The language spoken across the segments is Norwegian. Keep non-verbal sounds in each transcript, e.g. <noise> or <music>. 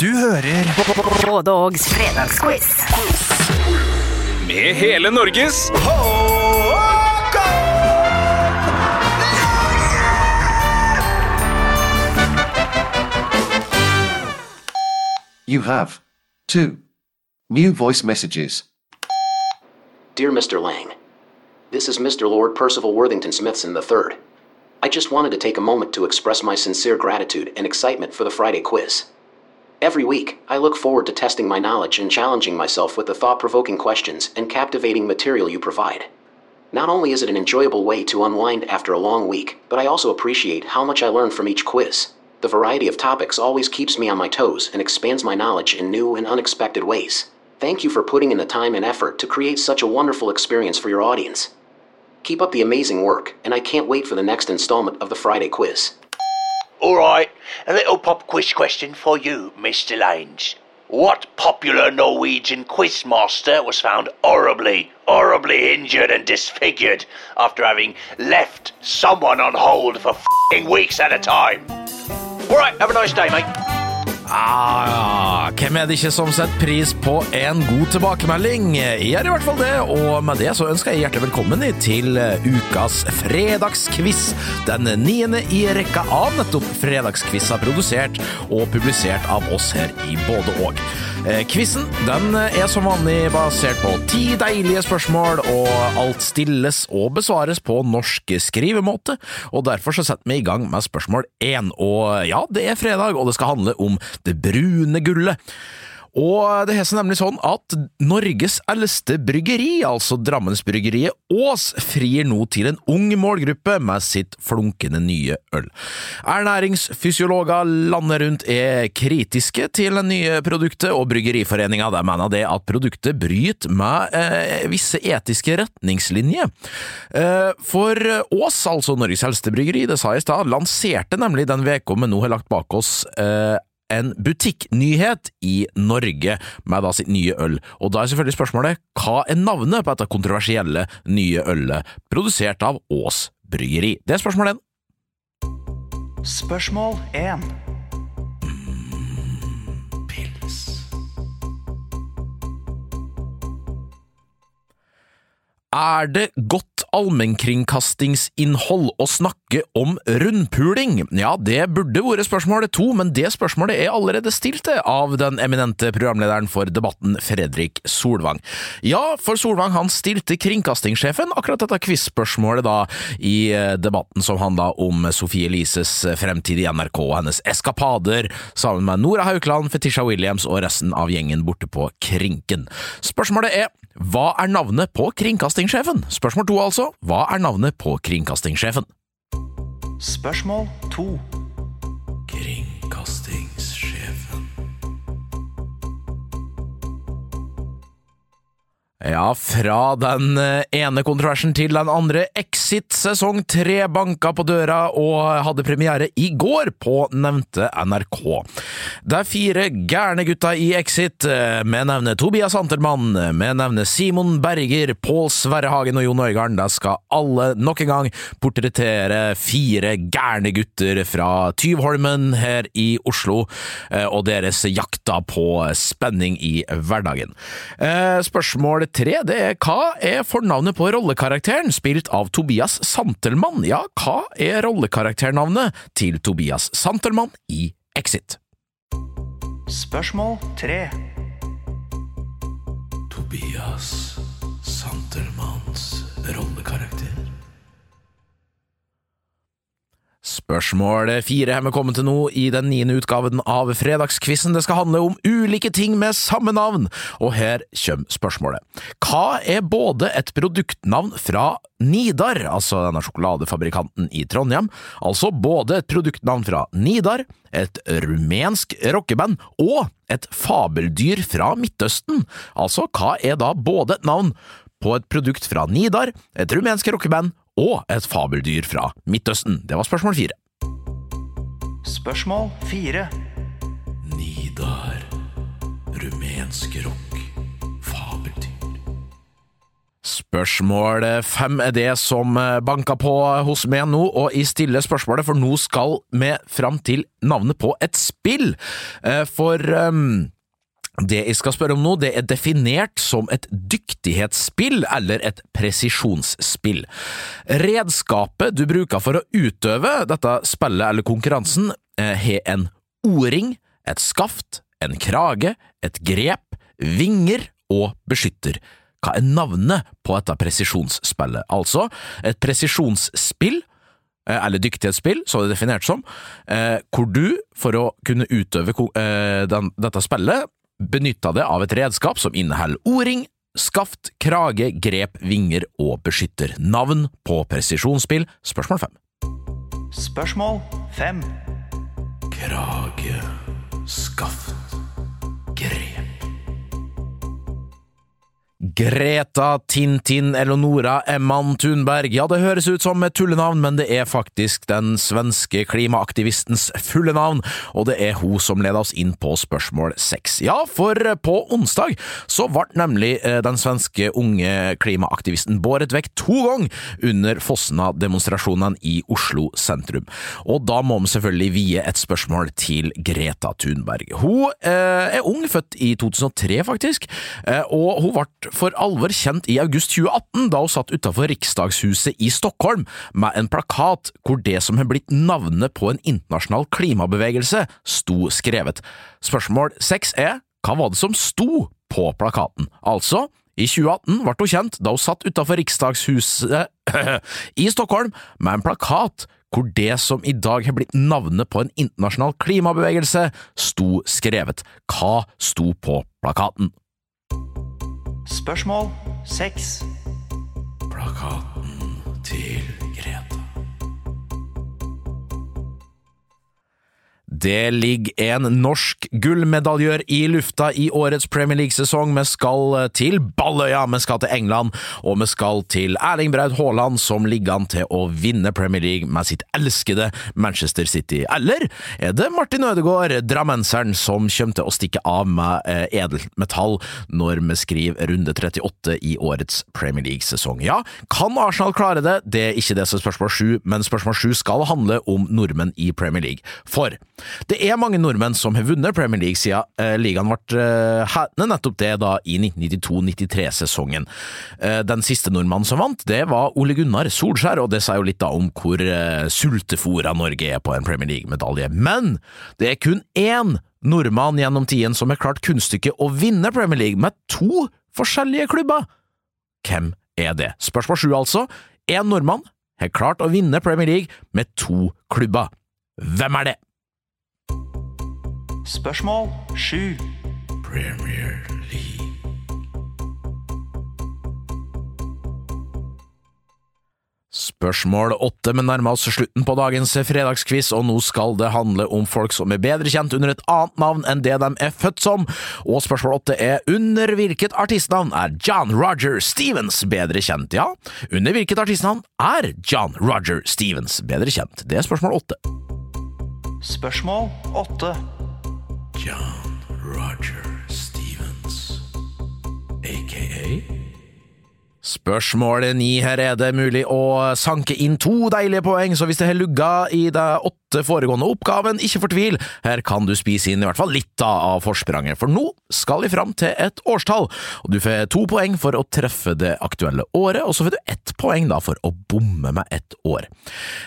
Du hører Både Ågs fredagsquiz. Med hele Norges You have two new voice messages. Dear Mr. Lang, this is Mr. Lord Percival Worthington Smithson III. I just wanted to take a moment to express my sincere gratitude and excitement for the Friday quiz. Every week, I look forward to testing my knowledge and challenging myself with the thought provoking questions and captivating material you provide. Not only is it an enjoyable way to unwind after a long week, but I also appreciate how much I learn from each quiz. The variety of topics always keeps me on my toes and expands my knowledge in new and unexpected ways. Thank you for putting in the time and effort to create such a wonderful experience for your audience. Keep up the amazing work, and I can't wait for the next installment of the Friday quiz. All right, a little pop quiz question for you, Mr. Lanes. What popular Norwegian quizmaster was found horribly, horribly injured and disfigured after having left someone on hold for fing weeks at a time? All right, have a nice day, mate. Ah, hvem er det ikke som setter pris på en god tilbakemelding? Jeg gjør i hvert fall det, og med det så ønsker jeg hjertelig velkommen til ukas fredagsquiz. Den niende i rekka av nettopp fredagsquizer produsert og publisert av oss her i Både og. Eh, Quizen er som vanlig basert på ti deilige spørsmål, og alt stilles og besvares på norsk skrivemåte, og derfor så setter vi i gang med spørsmål én. Og ja, det er fredag, og det skal handle om det brune gullet. Og det har seg nemlig sånn at Norges eldste bryggeri, altså Drammensbryggeriet Ås, frir nå til en ung målgruppe med sitt flunkende nye øl. Ernæringsfysiologer landet rundt er kritiske til det nye produktet, og Bryggeriforeninga mener det at produktet bryter med eh, visse etiske retningslinjer. Eh, for Ås, altså Norges eldste bryggeri, det sa jeg i stad, lanserte nemlig den uka vi nå har lagt bak oss, eh, en butikknyhet i Norge med da sitt nye øl, og da er selvfølgelig spørsmålet hva er navnet på dette kontroversielle nye ølet produsert av Ås Bryggeri? Det er spørsmål én. Spørsmål 1. Er det godt allmennkringkastingsinnhold å snakke om rundpuling? Ja, det burde vært spørsmålet to, men det spørsmålet er allerede stilt av den eminente programlederen for debatten, Fredrik Solvang. Ja, for Solvang han stilte kringkastingssjefen akkurat dette quiz-spørsmålet da i eh, debatten som handla om Sofie Elises fremtid i NRK og hennes eskapader sammen med Nora Haukeland, Fetisha Williams og resten av gjengen borte på Krinken. Spørsmålet er hva er navnet på kringkastingssjefen? Spørsmål to, altså. Hva er navnet på kringkastingssjefen? Spørsmål 2. Ja, fra den eh, ene kontroversen til den andre. Exit sesong tre banka på døra og hadde premiere i går på nevnte NRK. Det er fire gærne gutta i Exit. med nevne Tobias Antelmann, med nevne Simon Berger, Pål Sverrehagen og Jon Øigarden. Der skal alle nok en gang portrettere fire gærne gutter fra Tyvholmen her i Oslo, eh, og deres jakta på spenning i hverdagen. Spørsmålet Spørsmål tre det er hva er fornavnet på rollekarakteren spilt av Tobias Santelmann? Ja, hva er rollekarakternavnet til Tobias Santelmann i Exit? Spørsmål 3. Tobias Santelmanns rollekarakter. Spørsmål fire er vi kommet til nå i den niende utgaven av Fredagskvissen. Det skal handle om ulike ting med samme navn, og her kommer spørsmålet. Hva er både et produktnavn fra Nidar, altså denne sjokoladefabrikanten i Trondheim, altså både et produktnavn fra Nidar, et rumensk rockeband og et fabeldyr fra Midtøsten? Altså, hva er da både et navn på et produkt fra Nidar, et rumensk rockeband og et fabeldyr fra Midtøsten? Det var spørsmål fire. Spørsmål 4. Nidar, rumensk rock, fabeldyr Spørsmål fem er det som banka på hos meg nå, og jeg stiller spørsmålet, for nå skal vi fram til navnet på et spill. Eh, For ehm, det jeg skal spørre om nå, det er definert som et dyktighetsspill eller et presisjonsspill. Redskapet du bruker for å utøve dette spillet eller konkurransen, eh, har en o-ring, et skaft, en krage, et grep, vinger og beskytter. Hva er navnet på dette presisjonsspillet? Altså, et presisjonsspill eh, eller dyktighetsspill, som det er definert som, eh, hvor du, for å kunne utøve dette spillet, benytta det av et redskap som inneholder o-ring, skaft, krage, grep, vinger og beskytter. Navn på presisjonsspill? Spørsmål fem. Spørsmål 5. Krage, skaft, grep Greta Tintin Eleonora Emman Thunberg. Ja, det høres ut som et tullenavn, men det er faktisk den svenske klimaaktivistens fulle navn, og det er hun som leder oss inn på spørsmål seks. Ja, for på onsdag så ble nemlig eh, den svenske unge klimaaktivisten båret vekk to ganger under Fosna-demonstrasjonene i Oslo sentrum. Og da må vi selvfølgelig vie et spørsmål til Greta Thunberg. Hun eh, er ung, født i 2003 faktisk, eh, og hun ble for alvor kjent i august 2018 da hun satt utenfor Riksdagshuset i Stockholm med en plakat hvor det som har blitt navnet på en internasjonal klimabevegelse, sto skrevet. Spørsmål seks er hva var det som sto på plakaten? Altså, i 2018 ble hun kjent da hun satt utenfor Riksdagshuset <clears throat> i Stockholm med en plakat hvor det som i dag har blitt navnet på en internasjonal klimabevegelse, sto skrevet. Hva sto på plakaten? Spørsmål 6. Plakaten til Det ligger en norsk gullmedaljør i lufta i årets Premier League-sesong. Vi skal til Balløya, vi skal til England, og vi skal til Erling Braut Haaland, som ligger an til å vinne Premier League med sitt elskede Manchester City. Eller er det Martin Ødegaard, drammenseren, som kommer til å stikke av med eh, edelt metall når vi skriver runde 38 i årets Premier League-sesong? Ja, kan Arsenal klare det? Det er ikke det som er spørsmål sju, men spørsmål sju skal handle om nordmenn i Premier League. For det er mange nordmenn som har vunnet Premier League siden eh, ligaen ble eh, nettopp det da i 1992-93-sesongen. Eh, den siste nordmannen som vant, det var Ole Gunnar Solskjær, og det sier jo litt da om hvor eh, sultefòra Norge er på en Premier League-medalje. Men det er kun én nordmann gjennom tiden som har klart kunststykket å vinne Premier League med to forskjellige klubber. Hvem er det? Spørsmål sju, altså. Én nordmann har klart å vinne Premier League med to klubber. Hvem er det? Spørsmål 7. Premier League. Spørsmål åtte, men nærmer oss slutten på dagens fredagskviss, og nå skal det handle om folk som er bedre kjent under et annet navn enn det de er født som. Og spørsmål åtte er under hvilket artistnavn er John Roger Stevens bedre kjent? Ja, under hvilket artistnavn er John Roger Stevens bedre kjent? Det er spørsmål åtte. Spørsmål 8. John Roger Stevens, aka Spørsmål ni. Her er det mulig å sanke inn to deilige poeng, så hvis det har lugga i de åtte foregående oppgaven, ikke fortvil, her kan du spise inn i hvert fall litt av forspranget, for nå skal vi fram til et årstall, og du får to poeng for å treffe det aktuelle året, og så får du ett poeng da for å bomme med ett år.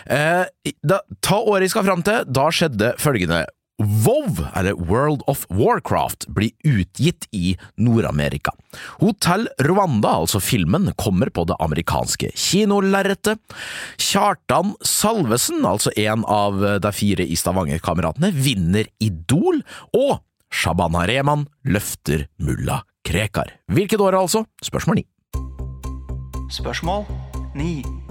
Eh, da, ta året vi skal fram til, da skjedde følgende. WoW, eller World of Warcraft, blir utgitt i Nord-Amerika. Hotell Rwanda, altså filmen, kommer på det amerikanske kinolerretet. Kjartan Salvesen, altså en av de fire i Stavanger-kameratene, vinner Idol, og Shabana Rehman løfter mulla Krekar. Hvilket år altså? Spørsmål ni. Spørsmål 9.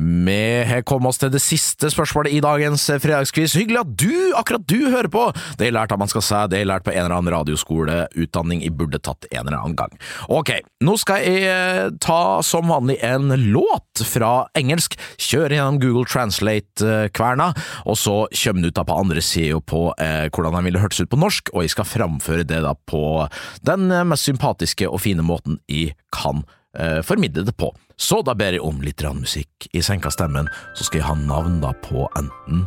Vi kommet oss til det siste spørsmålet i dagens fredagskviss. Hyggelig at du, akkurat du, hører på! Det er lært at man skal si, det er lært på en eller annen radioskoleutdanning jeg burde tatt en eller annen gang. Ok, nå skal jeg eh, ta som vanlig en låt fra engelsk, kjøre gjennom Google Translate-kverna, og så kommer den ut da på andre sida på eh, hvordan den ville hørtes ut på norsk, og jeg skal framføre det da på den eh, mest sympatiske og fine måten jeg kan eh, formidle det på. Så da ber jeg om litt rann musikk i senka stemmen, så skal jeg ha navn da på enten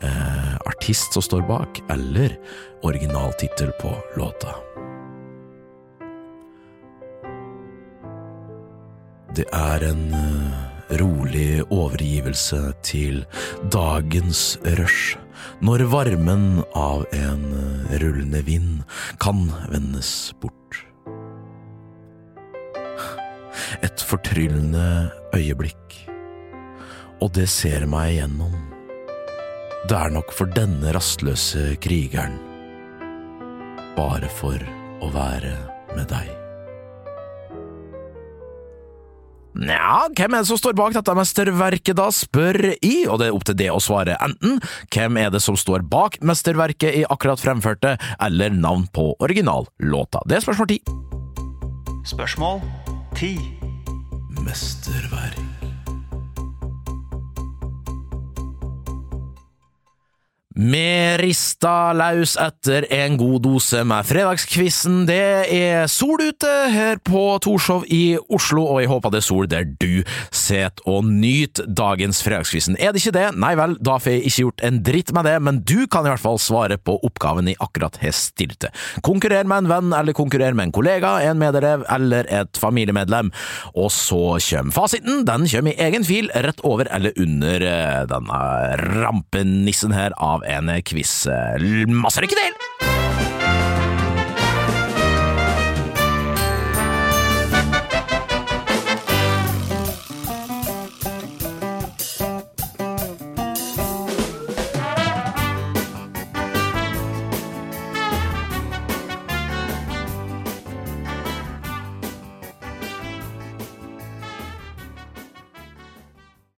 eh, artist som står bak, eller originaltittel på låta. Det er en eh, rolig overgivelse til dagens rush, når varmen av en eh, rullende vind kan vendes bort. Fortryllende øyeblikk, og det ser meg igjennom. Det er nok for denne rastløse krigeren, bare for å være med deg. Nja, hvem er det som står bak dette mesterverket, da, spør i, og det er opp til det å svare enten hvem er det som står bak mesterverket i akkurat fremførte, eller navn på originallåta. Det er spørsmål ti. Spørsmål 10. Mesterverk. Vi rista laus etter en god dose med fredagskvissen. Det er sol ute her på Torshov i Oslo, og jeg håper det er sol der du sitter og nyter dagens fredagskvissen. Er det ikke det? Nei vel, da får jeg ikke gjort en dritt med det, men du kan i hvert fall svare på oppgaven jeg akkurat har stilt til. Konkurrer med en venn, eller konkurrer med en kollega, en medelev eller et familiemedlem. Og så kommer fasiten. Den kommer i egen fil rett over eller under eh, denne rampenissen her av en quiz. Masse lykke til!